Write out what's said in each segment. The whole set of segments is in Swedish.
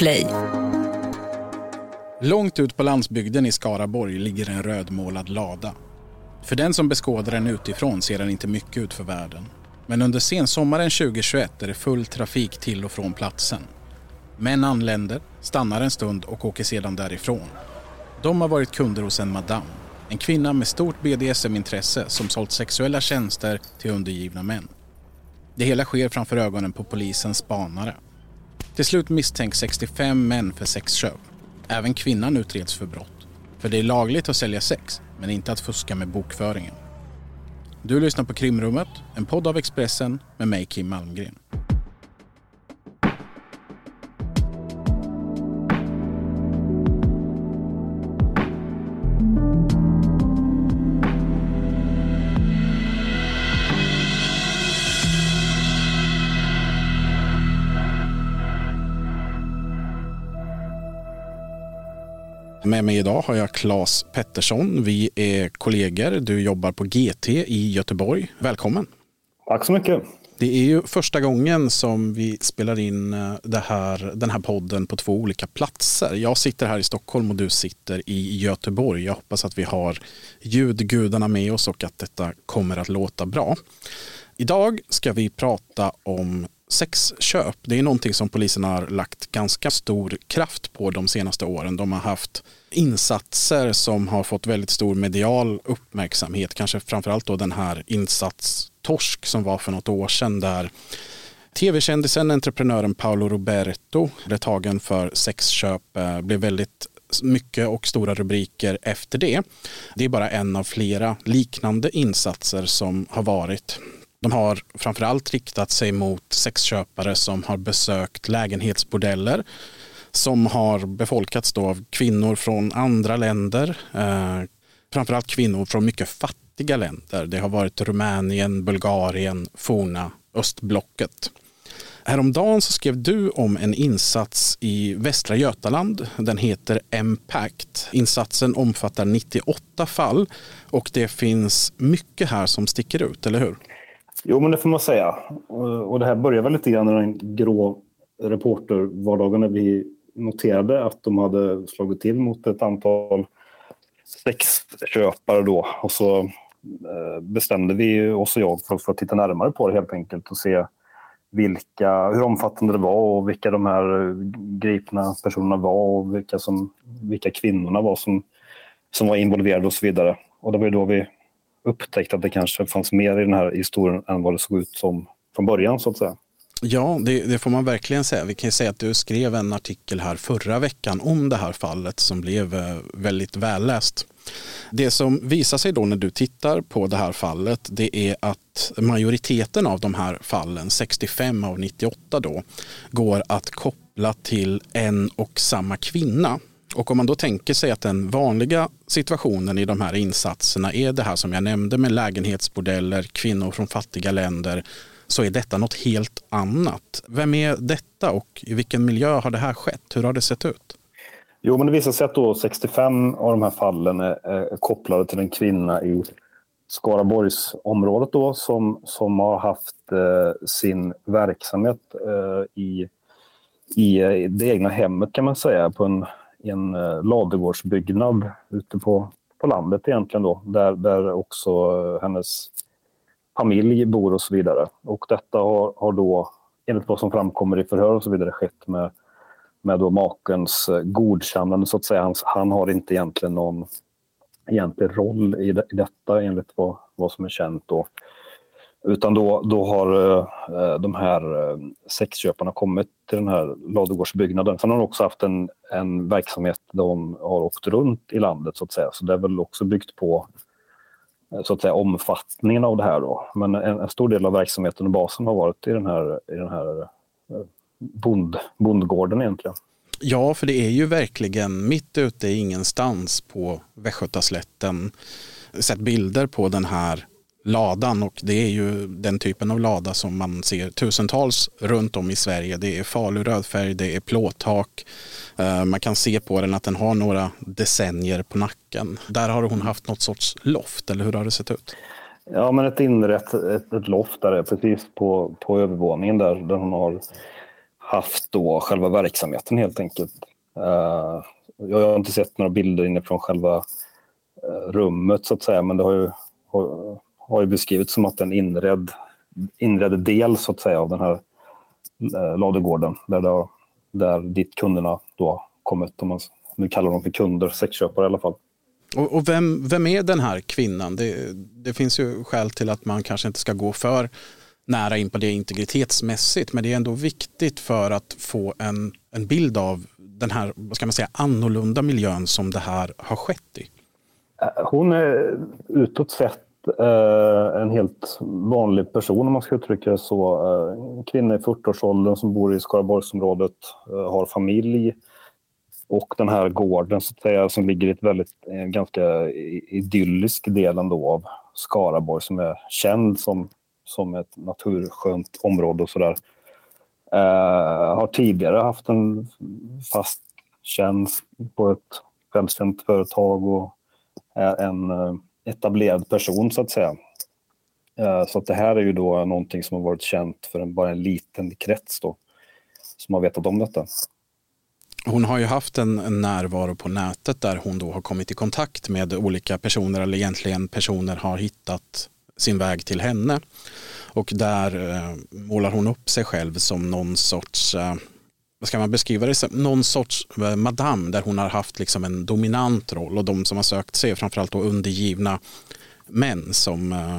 Podplay. Långt ut på landsbygden i Skaraborg ligger en rödmålad lada. För den som beskådar den utifrån ser den inte mycket ut för världen. Men under sensommaren 2021 är det full trafik till och från platsen. Män anländer, stannar en stund och åker sedan därifrån. De har varit kunder hos en madam, en kvinna med stort BDSM-intresse som sålt sexuella tjänster till undergivna män. Det hela sker framför ögonen på polisens spanare. Till slut misstänks 65 män för sexköp. Även kvinnan utreds för brott. För det är lagligt att sälja sex, men inte att fuska med bokföringen. Du lyssnar på Krimrummet, en podd av Expressen med mig Kim Malmgren. Med mig idag har jag Claes Pettersson. Vi är kollegor. Du jobbar på GT i Göteborg. Välkommen! Tack så mycket! Det är ju första gången som vi spelar in eh, det här, den här podden på två olika platser. Jag sitter här i Stockholm och du sitter i Göteborg. Jag hoppas att vi har ljudgudarna med oss och att detta kommer att låta bra. Idag ska vi prata om sexköp. Det är någonting som polisen har lagt ganska stor kraft på de senaste åren. De har haft insatser som har fått väldigt stor medial uppmärksamhet. Kanske framförallt då den här insats Torsk som var för något år sedan där tv-kändisen, entreprenören Paolo Roberto blev tagen för sexköp, eh, blev väldigt mycket och stora rubriker efter det. Det är bara en av flera liknande insatser som har varit. De har framförallt riktat sig mot sexköpare som har besökt lägenhetsbordeller som har befolkats då av kvinnor från andra länder. Eh, framförallt kvinnor från mycket fattiga länder. Det har varit Rumänien, Bulgarien, forna östblocket. Häromdagen så skrev du om en insats i Västra Götaland. Den heter Impact. Insatsen omfattar 98 fall och det finns mycket här som sticker ut, eller hur? Jo, men det får man säga. Och det här börjar väl lite grann i den grå reportervardagen när vi noterade att de hade slagit till mot ett antal sexköpare då. Och så eh, bestämde vi oss och jag för att titta närmare på det helt enkelt och se vilka, hur omfattande det var och vilka de här gripna personerna var och vilka, som, vilka kvinnorna var som, som var involverade och så vidare. Och det var då vi upptäckte att det kanske fanns mer i den här historien än vad det såg ut som från början så att säga. Ja, det, det, får man verkligen säga. Vi kan säga att du skrev en artikel här förra veckan om det här fallet som blev eh, väldigt välläst. Det som visar sig då när du tittar på det här fallet det är att majoriteten av de här fallen, 65 av 98 då, går att koppla till en och samma kvinna. Och om man då tänker sig att den vanliga situationen i de här insatserna är det här som jag nämnde med lägenhetsbordeller, kvinnor från fattiga länder, så är detta något helt annat. Vem är detta och i vilken miljö har det här skett? Hur har det sett ut? Jo, men det visar sig att då 65 av de här fallen är, är kopplade till en kvinna i Skaraborgsområdet då, som, som har haft eh, sin verksamhet eh, i, i det egna hemmet kan man säga, på en, i en eh, ladugårdsbyggnad ute på, på landet egentligen då, där, där också eh, hennes familj bor och så vidare. Och detta har, har då, enligt vad som framkommer i förhör och så vidare, skett med, med då makens eh, godkännande så att säga. Han, han har inte egentligen någon egentlig roll i, de, i detta enligt vad, vad som är känt. Då. Utan då, då har eh, de här eh, sexköparna kommit till den här ladugårdsbyggnaden. Sen har de också haft en, en verksamhet där de har åkt runt i landet så att säga. Så det är väl också byggt på Eh, Eh, så att säga, omfattningen av det här. Då. Men en, en, stor del av verksamheten och basen har varit i den här, i den här eh, bond, bondgården egentligen. Ja, för det är ju verkligen mitt ute i ingenstans på Västgötaslätten. Sett bilder på den här ladan och det är ju den typen av lada som man ser tusentals runt om i Sverige. Det är falu rödfärg, det är plåttak. Eh, man kan se på den att den har några decennier på nacken. Där har hon haft något sorts loft, eller hur har det sett ut? Ja, men ett inrett ett, ett loft där precis på, på övervåningen där, där hon har haft då själva verksamheten helt enkelt. Eh, jag har inte sett några bilder inifrån själva eh, rummet så att säga, men det har ju, har, ju beskrivits som att en inredd, inredd del så att säga av den här uh, ladugården där, det, där dit kunderna då kommit, om man nu kallar dem för kunder, sexköpare i alla fall. Och, och vem, vem är den här kvinnan? Det, det finns ju skäl till att man kanske inte ska gå för nära in på det integritetsmässigt men det är ändå viktigt för att få en, en bild av den här vad ska man säga, annorlunda miljön som det här har skett i. Hon är utåt sett eh, Eh, en helt vanlig person om man ska uttrycka det så. En kvinna i 40-årsåldern som bor i Skaraborgsområdet, eh, har familj och den här gården så att säga, som ligger i ett väldigt, ganska idyllisk del av Skaraborg som är känd som som ett naturskönt område och sådär. Eh, har tidigare haft en fast tjänst på ett självständigt företag och är en eh, etablerad person så att säga. Eh, så att det här är ju då någonting som har varit känt för en, bara en liten krets då, som har vetat om detta. Hon har ju haft en, en, närvaro på nätet där hon då har kommit i kontakt med olika personer eller egentligen personer har hittat sin väg till henne. Och där eh, målar hon upp sig själv som någon sorts eh, vad ska man beskriva det som? Någon sorts madame madam där hon har haft liksom en dominant roll och de som har sökt sig framförallt då undergivna män som eh,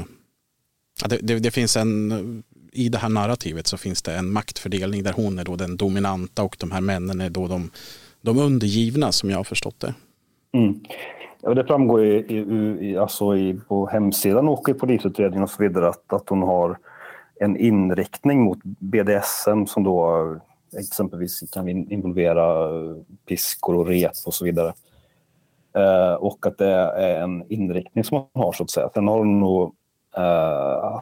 det, det, det, finns en i det här narrativet så finns det en maktfördelning där hon är då den dominanta och de här männen är då de, de undergivna som jag har förstått det. Mm. Ja, det framgår i, i, alltså i, på hemsidan och i polisutredningen och så vidare att, att hon har en inriktning mot BDSM som då exempelvis kan involvera piskor och rep och så vidare. Eh, och att det är en inriktning som hon har så att säga. Sen har hon nog eh,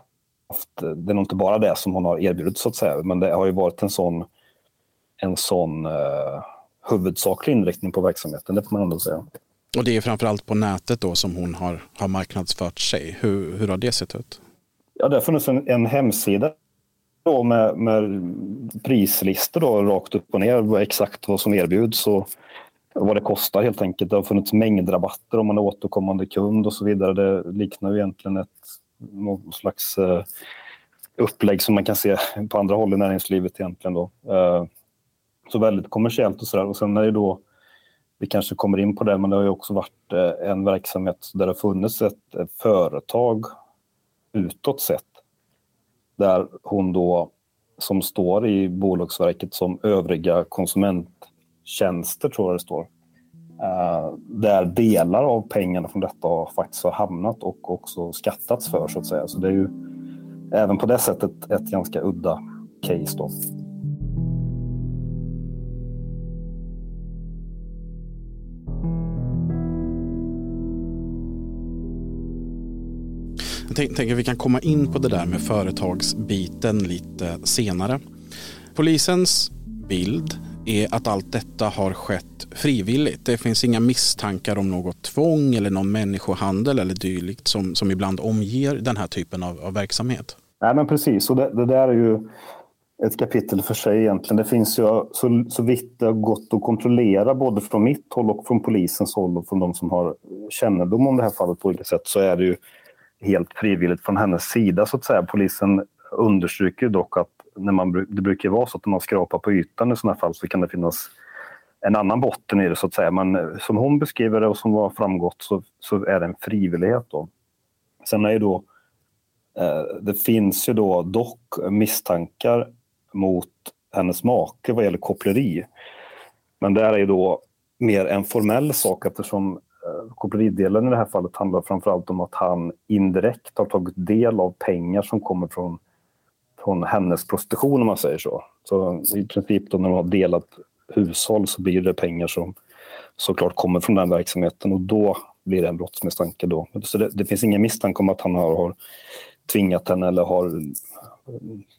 haft, det är nog inte bara det som hon har erbjudit så att säga, men det har ju varit en sån, en sån eh, huvudsaklig inriktning på verksamheten, det får man ändå säga. Och det är framförallt på nätet då som hon har, har marknadsfört sig. Hur, hur har det sett ut? Ja, det har funnits en, en hemsida då med, med prislistor då, rakt upp och ner, exakt vad som erbjuds och vad det kostar helt enkelt. Det har funnits mängdrabatter om man är återkommande kund och så vidare. Det liknar ju egentligen ett någon slags eh, upplägg som man kan se på andra håll i näringslivet egentligen. Då. Eh, så väldigt kommersiellt och sådär. Och sen är det då vi kanske kommer in på det, men det har ju också varit eh, en verksamhet där det har funnits ett, ett företag utåt sett. Där hon då, som står i Bolagsverket som övriga konsumenttjänster, tror jag det står. Eh, där delar av pengarna från detta faktiskt har hamnat och också skattats för, så att säga. Så det är ju även på det sättet ett ganska udda case. Då. Tänker att vi kan komma in på det där med företagsbiten lite senare. Polisens bild är att allt detta har skett frivilligt. Det finns inga misstankar om något tvång eller någon människohandel eller dylikt som, som ibland omger den här typen av, av verksamhet. Nej, men precis, och det, det, där är ju ett kapitel för sig egentligen. Det finns ju så, så vitt det har gått att kontrollera både från mitt håll och från polisens håll och från de som har kännedom om det här fallet på olika sätt så är det ju helt frivilligt från hennes sida så att säga. Polisen understryker dock att när man, det brukar vara så att när man skrapar på ytan i sådana fall så kan det finnas en annan botten i det så att säga. Men eh, som hon beskriver det och som har framgått så, så är det en frivillighet. Då. Sen är ju då, eh, det finns ju då dock misstankar mot hennes make vad gäller koppleri. Men det är ju då mer en formell sak eftersom koppleridelen i det här fallet handlar framförallt om att han indirekt har tagit del av pengar som kommer från, från hennes prostitution om man säger så. Så i princip då när de har delat hushåll så blir det pengar som såklart kommer från den verksamheten och då blir det en brottsmisstanke då. Så det, det finns ingen misstanke om att han har, har tvingat henne eller har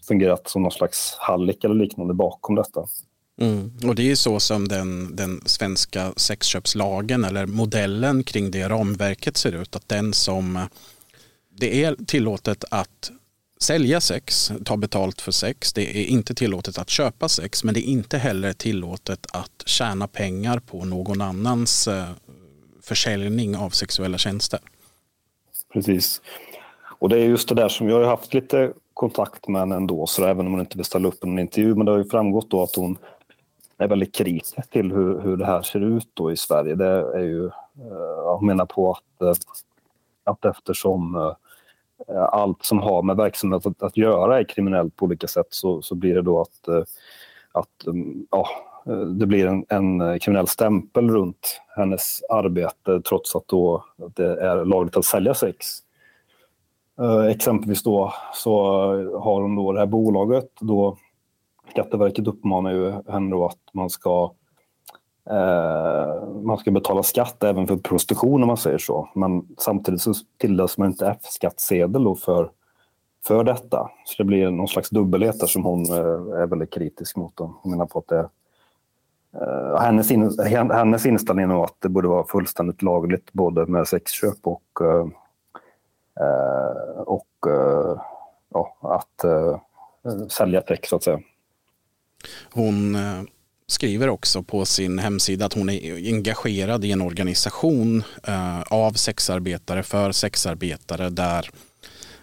fungerat som någon slags hallick eller liknande bakom detta. Mm. Och det är så som den, den svenska sexköpslagen eller modellen kring det ramverket ser ut. Att den som det är tillåtet att sälja sex, ta betalt för sex. Det är inte tillåtet att köpa sex men det är inte heller tillåtet att tjäna pengar på någon annans eh, försäljning av sexuella tjänster. Precis. Och det är just det där som jag har haft lite kontakt med henne ändå, så även om hon inte vill ställa upp en intervju. Men det har ju framgått då att hon är väldigt kritisk till hur, hur det här ser ut då i Sverige. Det är ju, eh, jag hon menar på att, eh, att eftersom eh, allt som har med verksamhet att, att göra är kriminellt på olika sätt så, så blir det då att, att ja, det blir en, en kriminell stämpel runt hennes arbete trots att, då, att det är lagligt att sälja sex. Exempelvis då så har hon då det här bolaget. Då Skatteverket uppmanar ju henne att man ska eh, man ska betala skatt även för prostitution om man säger så. Men samtidigt så tilldelas man inte F-skattsedel för, för detta. Så det blir någon slags dubbelhet där som hon eh, är väldigt kritisk mot. Hon menar på att det eh, hennes, in, hennes inställning är nog att det borde vara fullständigt lagligt både med sexköp och Eh, eh och eh, ja, att eh, sälja sex, så att säga. Hon eh, skriver också på sin hemsida att hon är engagerad i en organisation eh, av sexarbetare för sexarbetare där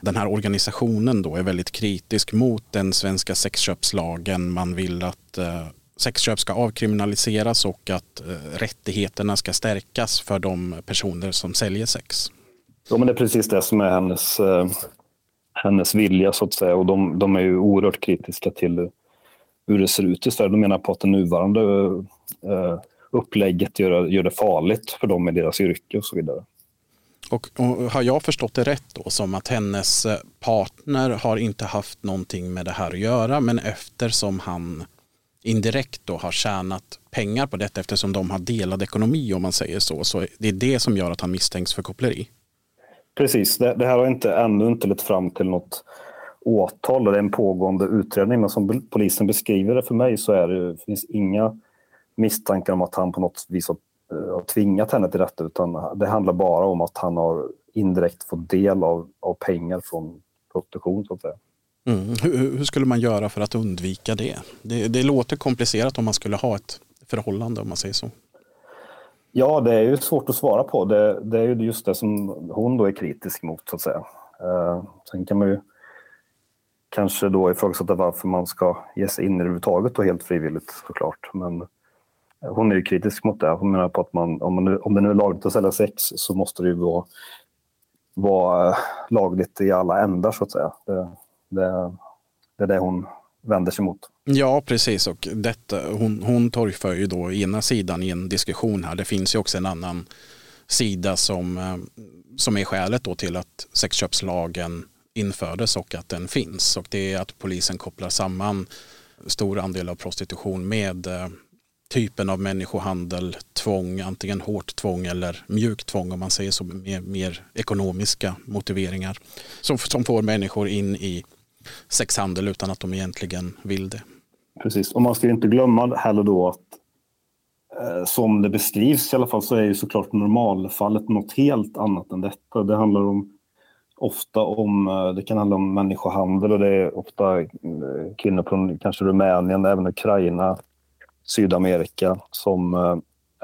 den här organisationen då är väldigt kritisk mot den svenska sexköpslagen. Man vill att eh, sexköp ska avkriminaliseras och att rättigheterna ska stärkas för de personer som säljer sex. Ja, men det är precis det som är hennes, hennes vilja så att säga. Och de, de är ju oerhört kritiska till hur det ser ut i Sverige. De menar på att det nuvarande eh, upplägget gör, gör det farligt för dem i deras yrke och så vidare. Och, och, har jag förstått det rätt då som att hennes eh, partner har inte haft någonting med det här att göra men eftersom han indirekt då har tjänat pengar på detta eftersom de har delad ekonomi om man säger så. Så det är det som gör att han misstänks för koppleri. Precis, det, det, här har inte, ännu inte lett fram till något åtal och det är en pågående utredning. Men som polisen beskriver det för mig så är det, finns inga misstankar om att han på något vis har, eh, har tvingat henne till detta utan det handlar bara om att han har indirekt fått del av, av pengar från prostitution så att säga. Mm. Hur, hur, skulle man göra för att undvika det? det? Det låter komplicerat om man skulle ha ett förhållande om man säger så. Ja, det är ju svårt att svara på. Det, det är ju just det som hon då är kritisk mot, så att säga. Uh, sen kan man ju kanske då ifrågasätta varför man ska ge sig in i det överhuvudtaget och helt frivilligt såklart. Men eh, hon är ju kritisk mot det. Hon menar på att man, om, man nu, om det nu är lagligt att sälja sex så måste det ju vara, vara eh, lagligt i alla ändar så att säga. Det, det, det är det hon vänder sig mot. Ja, precis. Och detta, hon, hon torgför ju då ena sidan i en diskussion här. Det finns ju också en annan sida som, eh, som är skälet då till att sexköpslagen infördes och att den finns. Och det är att polisen kopplar samman stor andel av prostitution med eh, typen av människohandel, tvång, antingen hårt tvång eller mjukt tvång om man säger så, med mer ekonomiska motiveringar som, som får människor in i sexhandel utan att de egentligen vill det. Precis, och man ska inte glömma heller då att eh, som det beskrivs i alla fall så är ju såklart normalfallet något helt annat än detta. Det handlar om ofta om, eh, det kan handla om människohandel och det är ofta eh, kvinnor från kanske Rumänien, även Ukraina, Sydamerika som eh,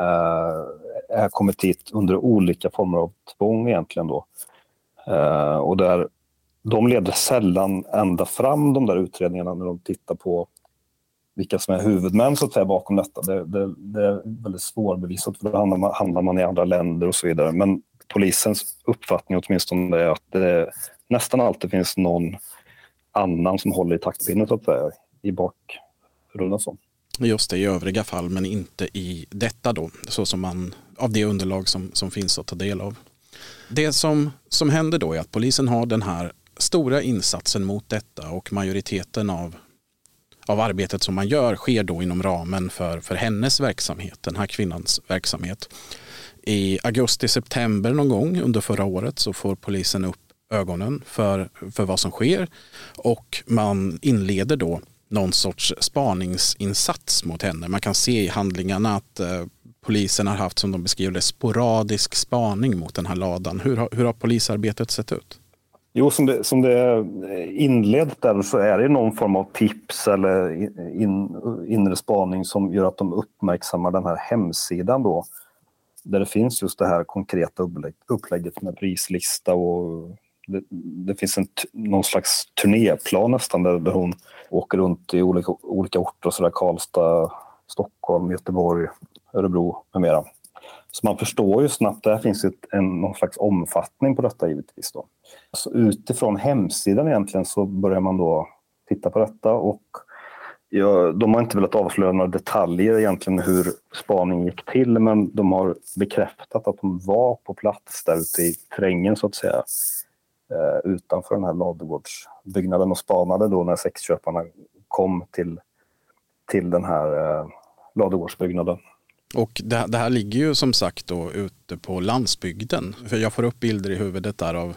eh är kommit hit under olika former av tvång egentligen då. Eh, och där de leder sällan ända fram de där utredningarna när de tittar på vilka som är huvudmän så att säga, bakom detta. Det, det, det är väldigt svårbevisat för då hamnar man, hamnar man i andra länder och så vidare. Men polisens uppfattning åtminstone är att det nästan alltid finns någon annan som håller i taktpinnen så att säga, i bakgrunden. Just det, i övriga fall men inte i detta då, så som man, av det underlag som, som finns att ta del av. Det som, som händer då är att polisen har den här stora insatsen mot detta och majoriteten av av arbetet som man gör sker då inom ramen för, för hennes verksamhet, den här kvinnans verksamhet. I augusti-september någon gång under förra året så får polisen upp ögonen för, för vad som sker och man inleder då någon sorts spaningsinsats mot henne. Man kan se i handlingarna att eh, polisen har haft, som de beskriver det, sporadisk spaning mot den här ladan. Hur har, hur har polisarbetet sett ut? Jo, som det, som det är inlett där så är det någon form av tips eller in, inre spaning som gör att de uppmärksammar den här hemsidan då. Där det finns just det här konkreta upplägget med prislista och det, det finns en, någon slags turnéplan nästan där, där hon åker runt i olika, olika orter, så där Karlstad, Stockholm, Göteborg, Örebro med mera. Så man förstår ju snabbt, där det finns ett, en, någon slags omfattning på detta givetvis. Då. Så utifrån hemsidan egentligen så börjar man då titta på detta och ja, de har inte velat avslöja några detaljer egentligen hur spaningen gick till men de har bekräftat att de var på plats där ute i terrängen så att säga eh, utanför den här ladugårdsbyggnaden och spanade då när sexköparna kom till, till den här eh, ladugårdsbyggnaden. Och det, det, här ligger ju som sagt då ute på landsbygden. För jag får upp bilder i huvudet där av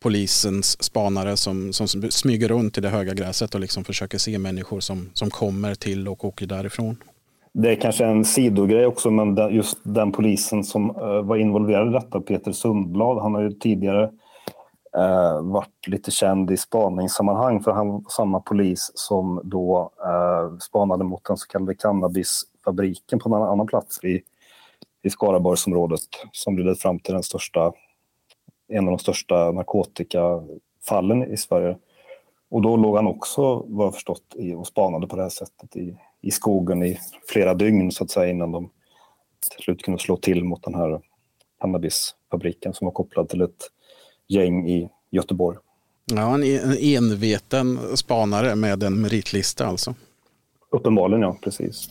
polisens spanare som, som smyger runt i det höga gräset och liksom försöker se människor som, som kommer till och åker därifrån. Det är kanske en sidogrej också, men just den polisen som eh, var involverad i detta, Peter Sundblad, han har ju tidigare eh, varit lite känd i spaningssammanhang för han var samma polis som då eh, spanade mot den så kallade cannabisfabriken på en annan plats i, i Skaraborgsområdet som ledde fram till den största, en av de största narkotikafallen i Sverige. Och då låg han också, vad jag förstått, i, och spanade på det här sättet i, i skogen i flera dygn så att säga innan de till slut kunde slå till mot den här cannabisfabriken som var kopplad till ett gäng i Göteborg. Ja, en, en enveten spanare med en meritlista alltså. Uppenbarligen, ja, precis.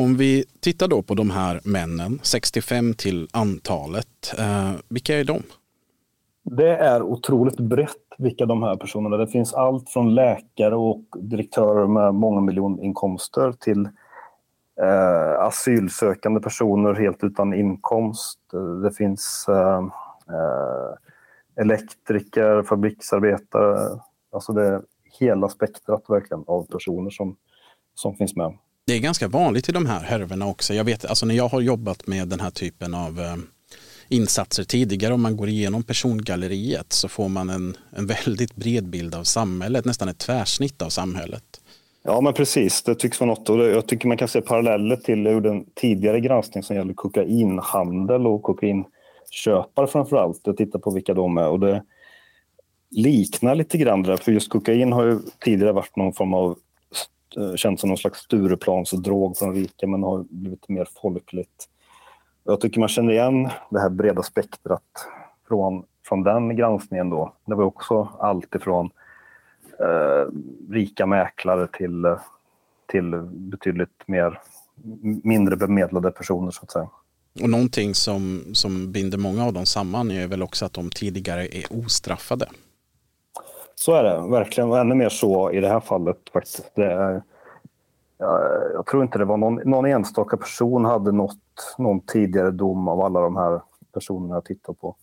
Om vi tittar då på de här männen, 65 till antalet, eh, vilka är de? Det är otroligt brett vilka de här personerna är. Det finns allt från läkare och direktörer med många miljoninkomster till eh, asylsökande personer helt utan inkomst. Det finns eh, eh, elektriker, fabriksarbetare. Alltså det är hela spektrat verkligen av personer som, som finns med. Det är ganska vanligt i de här härvorna också. Jag vet, alltså när jag har jobbat med den här typen av eh, insatser tidigare, om man går igenom persongalleriet så får man en, en väldigt bred bild av samhället, nästan ett tvärsnitt av samhället. Ja, men precis. Det tycks vara något. Och jag tycker man kan se paralleller till den tidigare granskning som gäller kokainhandel och kokainköpare framför allt. Jag tittar på vilka de är och det liknar lite grann det där, för just kokain har ju tidigare varit någon form av Eh, känts som någon slags Stureplansdrog från rika men har blivit mer folkligt. Jag tycker man känner igen det här breda spektrat från, från den granskningen då. Det var också allt ifrån eh, rika mäklare till, till betydligt mer mindre bemedlade personer så att säga. Och någonting som, som binder många av dem samman är väl också att de tidigare är ostraffade. Så är det verkligen och ännu mer så i det här fallet faktiskt. Det är, jag, jag tror inte det var någon, någon enstaka person hade nått någon tidigare dom av alla de här personerna jag tittar på.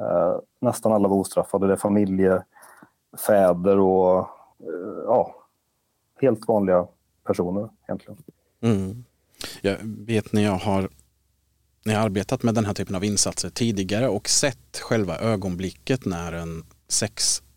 Eh, nästan alla var ostraffade. Det är familjefäder och eh, ja, helt vanliga personer egentligen. Mm. Jag vet när jag har när jag arbetat med den här typen av insatser tidigare och sett själva ögonblicket när en sex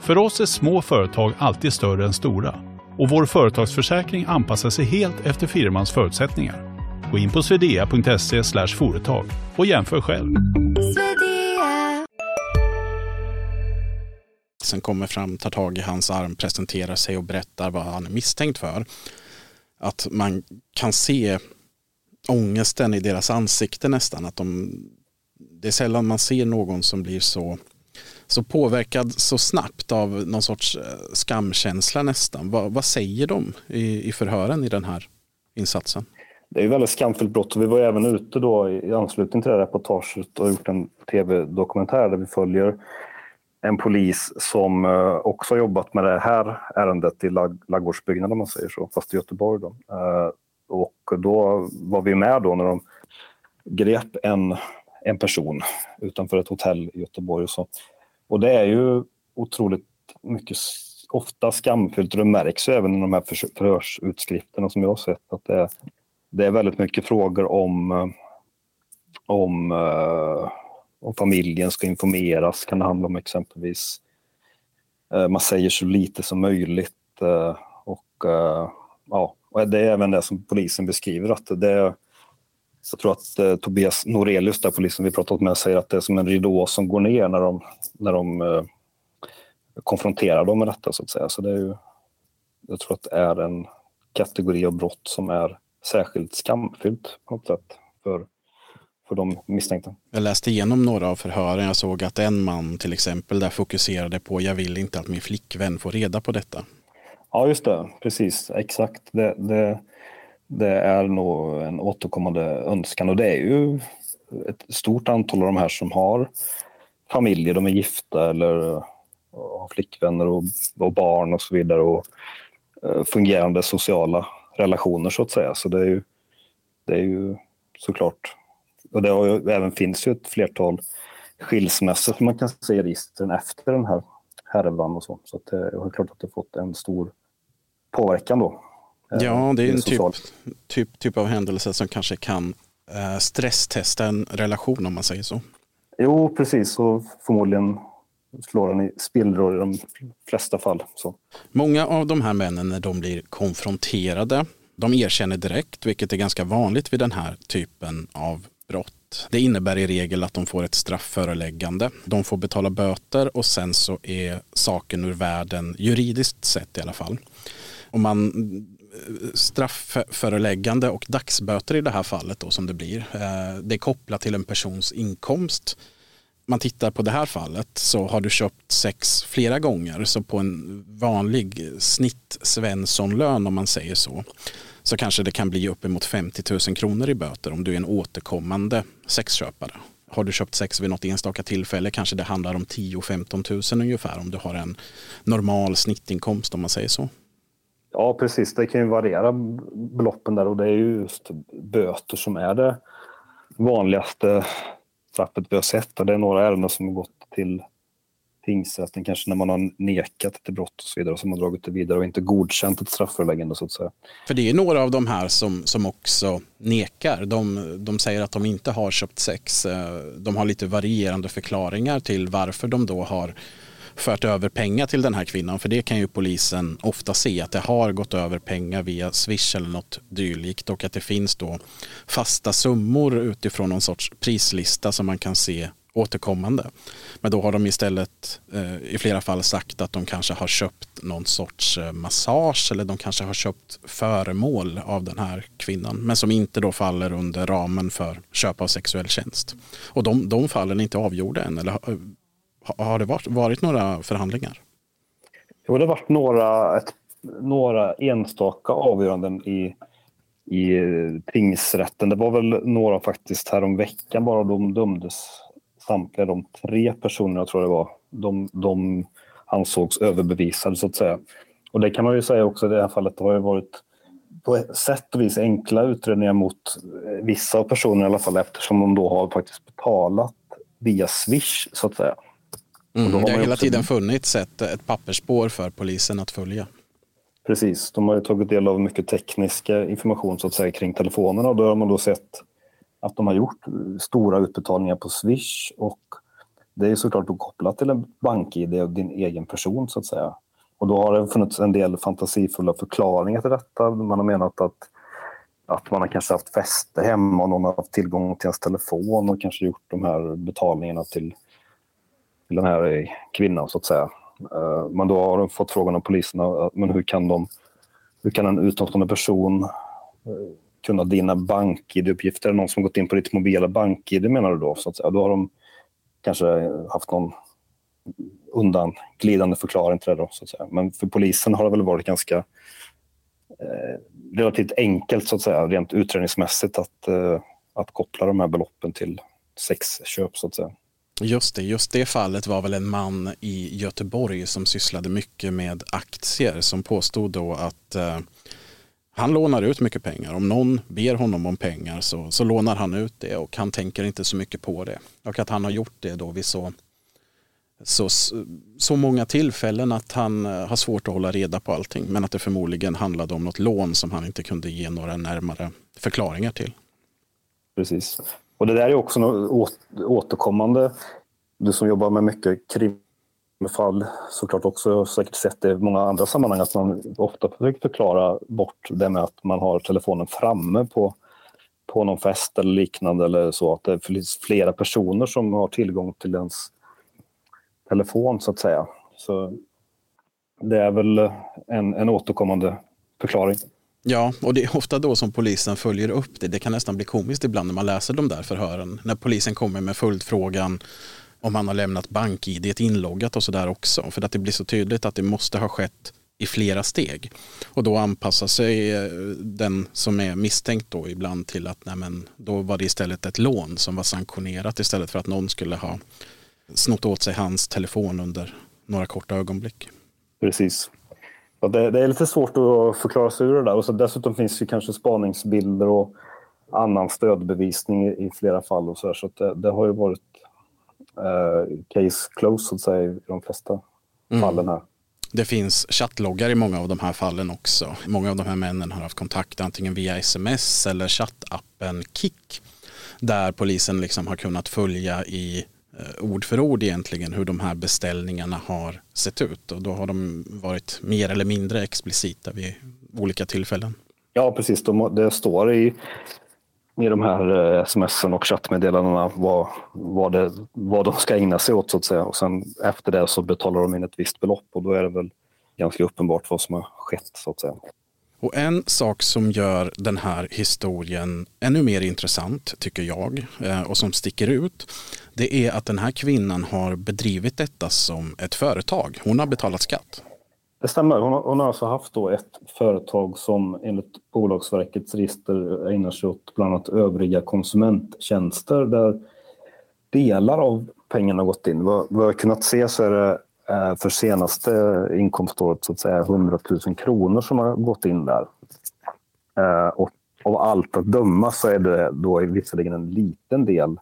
För oss är små företag alltid större än stora och vår företagsförsäkring anpassar sig helt efter firmans förutsättningar. Gå in på swedea.se företag och jämför själv. Sen kommer fram, tar tag i hans arm, presenterar sig och berättar vad han är misstänkt för. Att man kan se ångesten i deras ansikte nästan. Att de, det är sällan man ser någon som blir så, så påverkad så snabbt av någon sorts eh, skamkänsla nästan. Vad, vad säger de i, i förhören i den här insatsen? Det är ett väldigt skamfullt brott. Vi var även ute då i anslutning till det här reportaget och gjort en tv-dokumentär där vi följer en polis som eh, också har jobbat med det här ärendet i lag, ladugårdsbyggnaden, om man säger så, fast i Göteborg. Då. Eh, och då var vi med då när de grep en, en person utanför ett hotell i Göteborg. Och, så och det är ju otroligt mycket, ofta skamfyllt och det märks ju även i de här förhörsutskrifterna som jag har sett att det är, det är väldigt mycket frågor om, eh, om, eh, om familjen ska informeras. Kan det handla om exempelvis eh, man säger så lite som möjligt och ja, och det är även det som polisen beskriver. att det jag tror att eh, Tobias Norelius, där polisen vi pratat med, säger att det är som en ridå som går ner när de, när de eh, konfronterar dem med detta. så att säga. Så det är ju, jag tror att det är en kategori av brott som är särskilt skamfyllt på något sätt för, för de misstänkta. Jag läste igenom några av förhören. Jag såg att en man till exempel där fokuserade på jag vill inte att min flickvän får reda på detta. Ja, just det. Precis, exakt. Det, det, det är nog en återkommande önskan och det är ju ett stort antal av de här som har familjer, de är gifta eller eh, har flickvänner och, och barn och så vidare och eh, fungerande sociala relationer så att säga. Så det är ju, det är ju såklart, och det ju, även finns ju ett flertal skilsmässor som man kan se i registren efter den här härvan och så. Så det är klart att det fått en stor påverkan då. Ja, eh, det är en typ, typ, typ av händelse som kanske kan eh, stresstesta en relation om man säger så. Jo, precis. Och förmodligen slår den i spillror i de flesta fall. Så. Många av de här männen när de blir konfronterade, de erkänner direkt, vilket är ganska vanligt vid den här typen av brott. Det innebär i regel att de får ett straffföreläggande. De får betala böter och sen så är saken ur världen, juridiskt sett i alla fall. Om man straffföreläggande och dagsböter i det här fallet då som det blir. Eh, det är kopplat till en persons inkomst. Man tittar på det här fallet så har du köpt sex flera gånger så på en vanlig snitt Svenssonlön om man säger så så kanske det kan bli uppemot 50 000 kronor i böter om du är en återkommande sexköpare. Har du köpt sex vid något enstaka tillfälle kanske det handlar om 10-15 000 ungefär om du har en normal snittinkomst om man säger så. Ja, precis. Det kan ju variera beloppen där och det är ju just böter som är det vanligaste straffet vi har sett. Och det är några ärenden som har gått till tingsrätten, kanske när man har nekat till brott och så vidare, som har dragit det vidare och inte godkänt ett strafföreläggande så att säga. För det är några av de här som, som också nekar. De, de säger att de inte har köpt sex. Eh, de har lite varierande förklaringar till varför de då har fört över pengar till den här kvinnan. För det kan ju polisen ofta se att det har gått över pengar via Swish eller något dylikt och att det finns då fasta summor utifrån någon sorts prislista som man kan se återkommande. Men då har de istället eh, i flera fall sagt att de kanske har köpt någon sorts eh, massage eller de kanske har köpt föremål av den här kvinnan men som inte då faller under ramen för köp av sexuell tjänst. Och de, de fallen är inte avgjorda än eller eh, har det varit, varit några förhandlingar? Jo, det har varit några, ett, några enstaka avgöranden i, i tingsrätten. Det var väl några faktiskt häromveckan, veckan bara de dömdes. Samtliga de tre personerna tror jag det var. De, de ansågs överbevisade så att säga. Och det kan man ju säga också i det här fallet. Det har ju varit på ett sätt och vis enkla utredningar mot eh, vissa av personerna i alla fall eftersom de då har faktiskt betalat via Swish så att säga. Mm, det har hela också... tiden funnits ett, ett pappersspår för polisen att följa. Precis, de har ju tagit del av mycket teknisk information så att säga kring telefonerna och då har man då sett att de har gjort stora utbetalningar på Swish och det är såklart kopplat till en bank-id och din egen person så att säga. Och då har det funnits en del fantasifulla förklaringar till detta. Man har menat att, att man har kanske haft fäste hemma och någon har haft tillgång till ens telefon och kanske gjort de här betalningarna till, till den här eh, kvinnan så att säga. Eh, men då har de fått frågan av poliserna, eh, men hur kan, de, hur kan en utomstående person kunna dina bank-id-uppgifter? Någon som gått in på ditt mobila bank-id menar du då? Så att säga. Då har de kanske haft någon undanglidande förklaring till det. Då, så att säga. Men för polisen har det väl varit ganska eh, relativt enkelt så att säga, rent utredningsmässigt att, eh, att koppla de här beloppen till sexköp så att säga. Just det, just det fallet var väl en man i Göteborg som sysslade mycket med aktier som påstod då att eh, han lånar ut mycket pengar. Om någon ber honom om pengar så, så lånar han ut det och han tänker inte så mycket på det. Och att han har gjort det då vid så, så, så många tillfällen att han eh, har svårt att hålla reda på allting. Men att det förmodligen handlade om något lån som han inte kunde ge några närmare förklaringar till. Precis. Och det där är också något återkommande. Du som jobbar med mycket krimfall såklart också säkert sett det i många andra sammanhang att man ofta försöker förklara bort det med att man har telefonen framme på, på någon fest eller liknande eller så. Att det finns flera personer som har tillgång till ens telefon så att säga. Så det är väl en, en återkommande förklaring. Ja, och det är ofta då som polisen följer upp det. Det kan nästan bli komiskt ibland när man läser de där förhören. När polisen kommer med följdfrågan om han har lämnat bank-id inloggat och sådär också. För att det blir så tydligt att det måste ha skett i flera steg. Och då anpassar sig eh, den som är misstänkt då ibland till att nej men, då var det istället ett lån som var sanktionerat istället för att någon skulle ha snott åt sig hans telefon under några korta ögonblick. Precis. Det, det, är lite svårt att förklara sig ur det där. Och så dessutom finns det kanske spaningsbilder och annan stödbevisning i, i flera fall. Och så här, så det, det, har ju varit eh, case closed så att säga, i de flesta mm. fallen här. Det finns chattloggar i många av de här fallen också. Många av de här männen har haft kontakt antingen via sms eller chattappen Kik. Där polisen liksom har kunnat följa i Eh, ord för ord egentligen hur de här beställningarna har sett ut och då har de varit mer eller mindre explicita vid olika tillfällen. Ja, precis. det står i, i de här eh, sms smsen och chattmeddelandena vad, vad, det, vad de ska ägna sig åt så att säga. Och sen efter det så betalar de in ett visst belopp och då är det väl ganska uppenbart vad som har skett så att säga. Och en sak som gör den här historien ännu mer intressant, tycker jag, eh, och som sticker ut, det är att den här kvinnan har bedrivit detta som ett företag. Hon har betalat skatt. Det stämmer. Hon har, hon har alltså haft då ett företag som enligt Bolagsverkets register ägnar sig åt bland annat övriga konsumenttjänster där delar av pengarna har gått in. Vad vi har kunnat se så är det Eh, för senaste inkomståret så att säga 100 000 kronor som har gått in där. Eh, och av allt att döma så är det då visserligen en liten del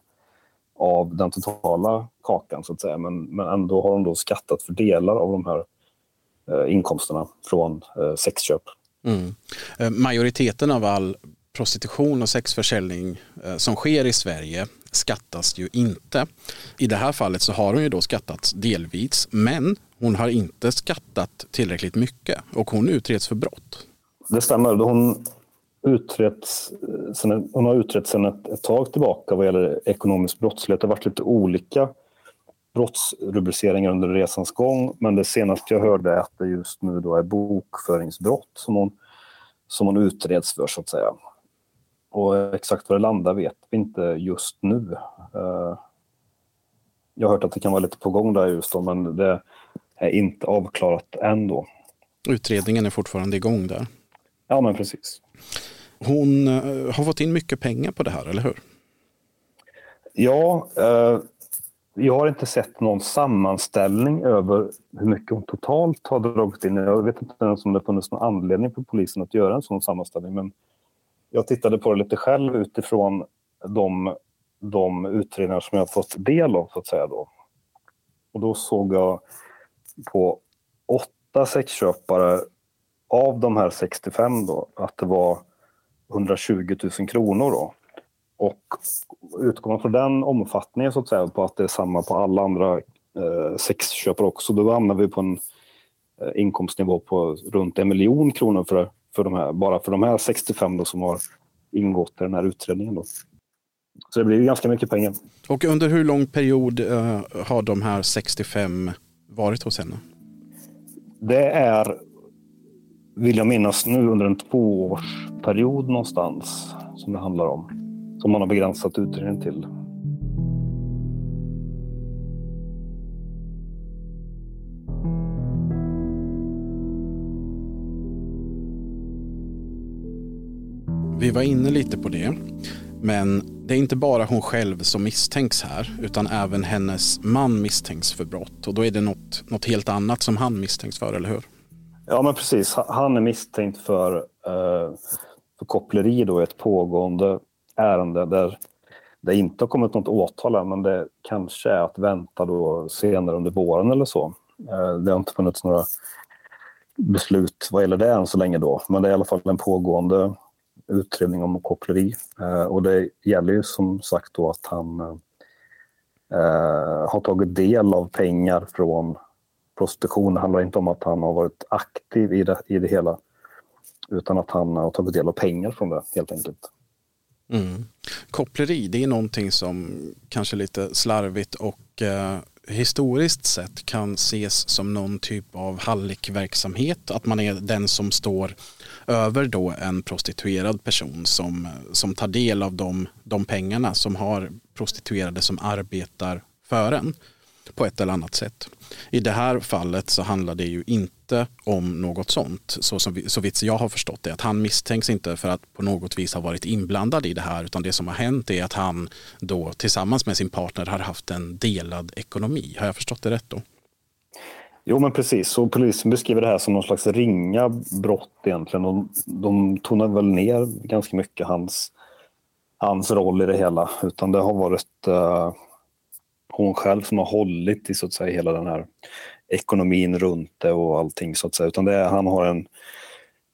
av den totala kakan så att säga. Men, men ändå har de då skattat för delar av de här eh, inkomsterna från sexköp. Mm. Majoriteten av all prostitution och sexförsäljning som sker i Sverige skattas ju inte. I det här fallet så har hon ju då skattats delvis men hon har inte skattat tillräckligt mycket och hon utreds för brott. Det stämmer. Hon, utreds, hon har utretts sedan ett, ett tag tillbaka vad gäller ekonomisk brottslighet. Det har varit lite olika brottsrubriceringar under resans gång men det senaste jag hörde är att det just nu då är bokföringsbrott som hon, som hon utreds för så att säga. Och exakt var det landar vet vi inte just nu. Eh, jag har hört att det kan vara lite på gång där just då, men det är inte avklarat än då. Utredningen är fortfarande igång där? Ja, men precis. Hon eh, har fått in mycket pengar på det här, eller hur? Ja, eh, jag har inte sett någon sammanställning över hur mycket hon totalt har dragit in. Jag vet inte ens om det funnits någon anledning för polisen att göra en sån sammanställning, men jag tittade på det lite själv utifrån de, de utredningar som jag fått del av, så att säga. Då. Och då såg jag på åtta sexköpare av de här 65 då, att det var 120 000 kronor. Då. och utgår man från den omfattningen så att säga, på att det är samma på alla andra eh, sexköpare också, då hamnar vi på en eh, inkomstnivå på runt en miljon kronor för, för de här, bara för de här 65 då, som har ingått i den här utredningen. Då. Så det blir ganska mycket pengar. Och under hur lång period uh, har de här 65 varit hos henne? Det är, vill jag minnas nu, under en tvåårsperiod någonstans som det handlar om. Som man har begränsat utredningen till. Vi var inne lite på det. Men det är inte bara hon själv som misstänks här utan även hennes man misstänks för brott. Och då är det något, något helt annat som han misstänks för, eller hur? Ja, men precis. Han är misstänkt för, eh, för koppleri då i ett pågående ärende där det inte har kommit något åtal än, men det kanske är att vänta då senare under våren eller så. Eh, det har inte funnits några beslut vad gäller det än så länge då, men det är i alla fall en pågående utredning om koppleri. Eh, och det gäller ju som sagt då att han eh, har tagit del av pengar från prostitution. Det handlar inte om att han har varit aktiv i det, i det hela utan att han har tagit del av pengar från det helt enkelt. Mm. Koppleri, det är någonting som kanske lite slarvigt och eh, historiskt sett kan ses som någon typ av hallickverksamhet. Att man är den som står över då en prostituerad person som, som tar del av de, de pengarna som har prostituerade som arbetar för en på ett eller annat sätt. I det här fallet så handlar det ju inte om något sånt. Så, som vi, så vitt jag har förstått det. Att han misstänks inte för att på något vis ha varit inblandad i det här. Utan det som har hänt är att han då tillsammans med sin partner har haft en delad ekonomi. Har jag förstått det rätt då? Jo, men precis. Så polisen beskriver det här som någon slags ringa brott egentligen. De, de tonar väl ner ganska mycket hans, hans roll i det hela. Utan det har varit uh, hon själv som har hållit i så att säga hela den här ekonomin runt det och allting så att säga. Utan det är, han har en,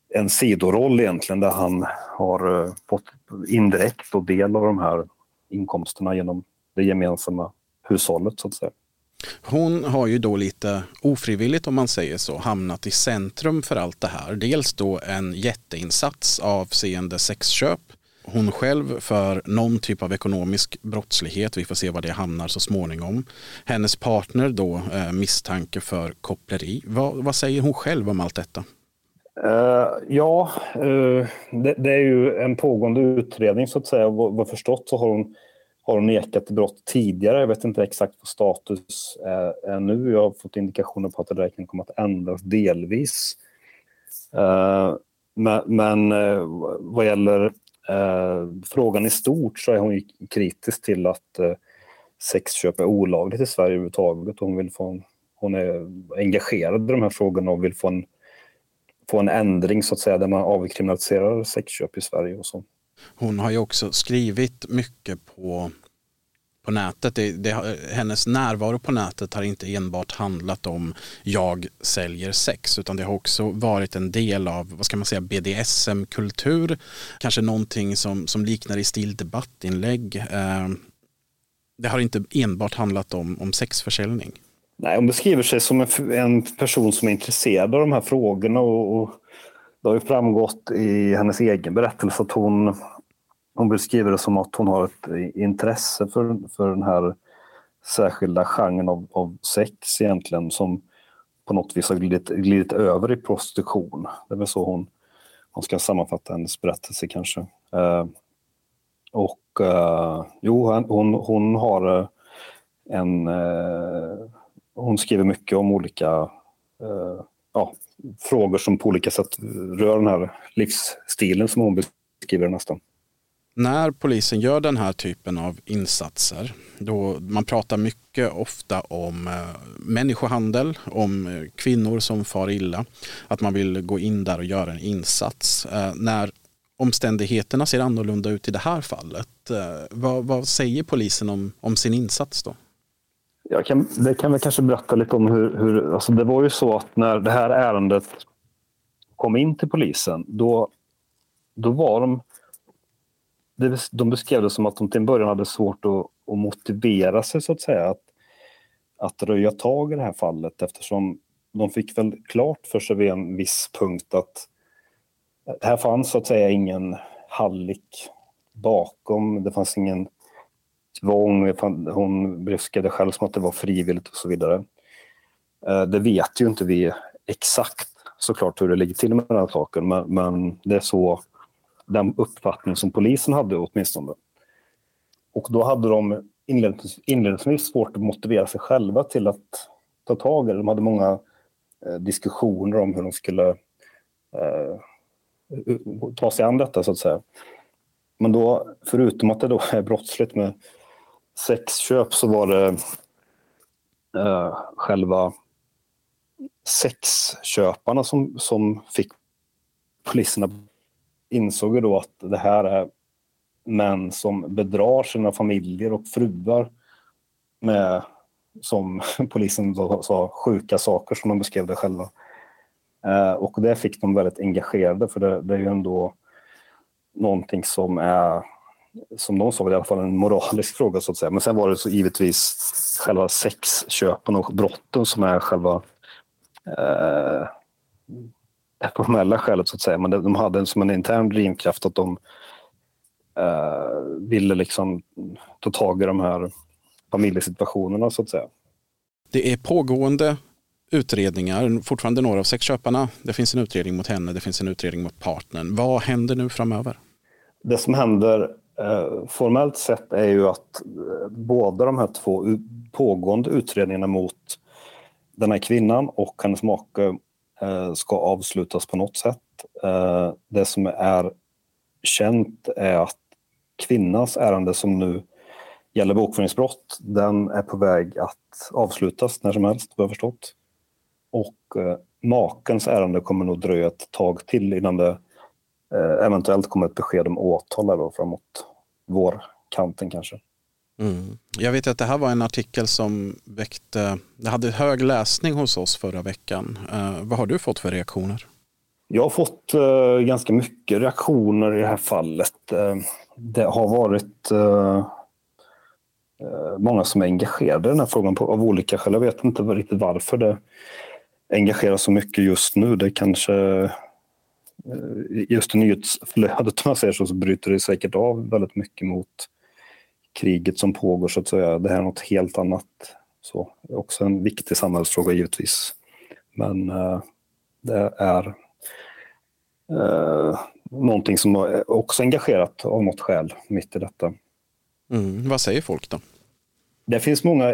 en sidoroll egentligen där han har uh, fått indirekt och del av de här inkomsterna genom det gemensamma hushållet så att säga. Hon har ju då lite ofrivilligt om man säger så hamnat i centrum för allt det här. Dels då en jätteinsats avseende sexköp. Hon själv för någon typ av ekonomisk brottslighet. Vi får se var det hamnar så småningom. Hennes partner då eh, misstanke för koppleri. Vad, vad, säger hon själv om allt detta? Uh, ja, uh, det, det, är ju en pågående utredning så att säga. Vad, vad förstått så har hon har hon nekat brott tidigare. Jag vet inte exakt vad status eh, är, nu. Jag har fått indikationer på att det där kan komma att ändras delvis. Eh, men, eh, vad gäller frågan i stort så är hon kritisk till att sexköp är olagligt i Sverige överhuvudtaget. Hon, vill få, hon är engagerad i de här frågorna och vill få en, få en ändring så att säga där man avkriminaliserar sexköp i Sverige och sånt. Hon har ju också skrivit mycket på, på nätet. Det, det, hennes närvaro på nätet har inte enbart handlat om jag säljer sex utan det har också varit en del av vad ska man säga, BDSM-kultur. Kanske någonting som, som liknar i stil debattinlägg. Eh, det har inte enbart handlat om, om sexförsäljning. Nej, hon beskriver sig som en, en person som är intresserad av de här frågorna och, och det har ju framgått i hennes egen berättelse att hon, hon beskriver det som att hon har ett intresse för, för den här särskilda genren av, av sex egentligen som på något vis har glidit, glidit över i prostitution. Det är väl så hon, hon ska sammanfatta hennes berättelse kanske. Eh, och eh, jo, hon, hon har eh, en... Eh, hon skriver mycket om olika eh, ja, frågor som på olika sätt rör den här livsstilen som hon beskriver nästan. När polisen gör den här typen av insatser, då man pratar mycket ofta om eh, människohandel, om eh, kvinnor som far illa, att man vill gå in där och göra en insats. Eh, när omständigheterna ser annorlunda ut i det här fallet, vad, vad säger polisen om, om sin insats då? Jag kan, det kan vi kanske berätta lite om hur, hur... Alltså det var ju så att när det här ärendet kom in till polisen, då, då var de de beskrev det som att de till en början hade svårt att, att motivera sig så att säga. Att, att röja tag i det här fallet eftersom de fick väl klart för sig vid en viss punkt att här fanns så att säga ingen hallick bakom. Det fanns ingen tvång. Hon beskrev det själv som att det var frivilligt och så vidare. Eh, det vet ju inte vi exakt såklart hur det ligger till med den här saken men, men det är så den uppfattning som polisen hade åtminstone. Och då hade de inledningsvis svårt att motivera sig själva till att ta tag i det. De hade många eh, diskussioner om hur de skulle eh, ta sig an detta så att säga. Men då, förutom att det då är brottsligt med sexköp så var det eh, själva sexköparna som, som fick poliserna insåg ju då att det här är män som bedrar sina familjer och fruar med, som polisen då sa, sjuka saker som de beskrev det själva. Eh, och det fick de väldigt engagerade för det, det är ju ändå någonting som är som de sa, i alla fall en moralisk fråga så att säga. Men sen var det så givetvis själva sexköpen och brotten som är själva eh, det formella skälet så att säga. Men de hade som en intern drivkraft att de eh, ville liksom ta tag i de här familjesituationerna så att säga. Det är pågående utredningar, fortfarande några av sexköparna. Det finns en utredning mot henne, det finns en utredning mot partnern. Vad händer nu framöver? Det som händer Eh, formellt sett är ju att eh, båda de här två pågående utredningarna mot den här kvinnan och hennes make eh, ska avslutas på något sätt. Det som är känt är att kvinnans ärende som nu gäller bokföringsbrott, den är på väg att avslutas när som helst, vad jag förstått. Och makens ärende kommer nog dröja ett tag till innan det eventuellt kommer ett besked om åtal då, framåt vårkanten kanske. Mm. Jag vet att det här var en artikel som väckte, det hade hög läsning hos oss förra veckan. Eh, vad har du fått för reaktioner? Jag har fått eh, ganska mycket reaktioner i det här fallet. Eh, det har varit eh, eh, många som är engagerade i den här frågan på, av olika skäl. Jag vet inte riktigt varför det engagerar så mycket just nu. Det kanske eh, just i nyhetsflödet om man säger så, så bryter det säkert av väldigt mycket mot kriget som pågår så att säga. Det här är något helt annat. Så, också en viktig samhällsfråga givetvis. Men eh, det är eh, någonting som också engagerat av något skäl mitt i detta. Mm, vad säger folk då? Det finns många...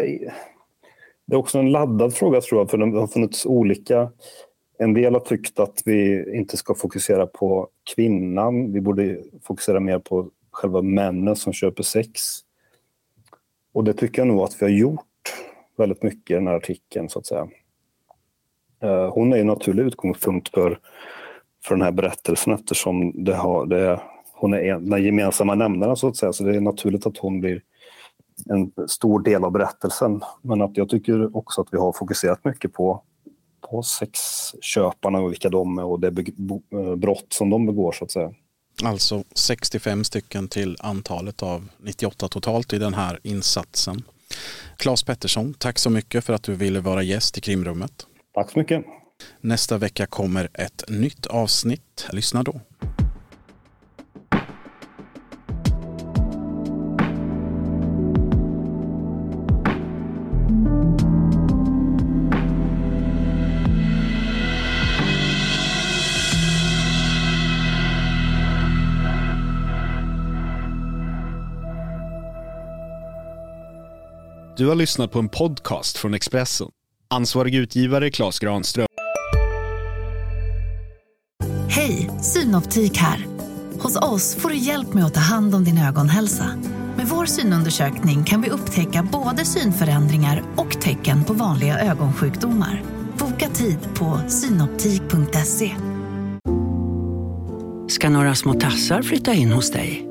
Det är också en laddad fråga tror jag, för det har funnits olika... En del har tyckt att vi inte ska fokusera på kvinnan. Vi borde fokusera mer på själva männen som köper sex. Och det tycker jag nog att vi har gjort väldigt mycket i den här artikeln så att säga. Eh, hon är en naturlig utgångspunkt för, för den här berättelsen eftersom det har, det, hon är en, den gemensamma nämnaren så att säga. Så det är naturligt att hon blir en stor del av berättelsen. Men att jag tycker också att vi har fokuserat mycket på, på sexköparna och vilka de är och det eh, brott som de begår så att säga. Alltså 65 stycken till antalet av 98 totalt i den här insatsen. Claes Pettersson, tack så mycket för att du ville vara gäst i krimrummet. Tack så mycket. Nästa vecka kommer ett nytt avsnitt. Lyssna då. Du har lyssnat på en podcast från Expressen. Ansvarig utgivare Klas Granström. Hej, Synoptik här. Hos oss får du hjälp med att ta hand om din ögonhälsa. Med vår synundersökning kan vi upptäcka både synförändringar och tecken på vanliga ögonsjukdomar. Boka tid på synoptik.se. Ska några små tassar flytta in hos dig?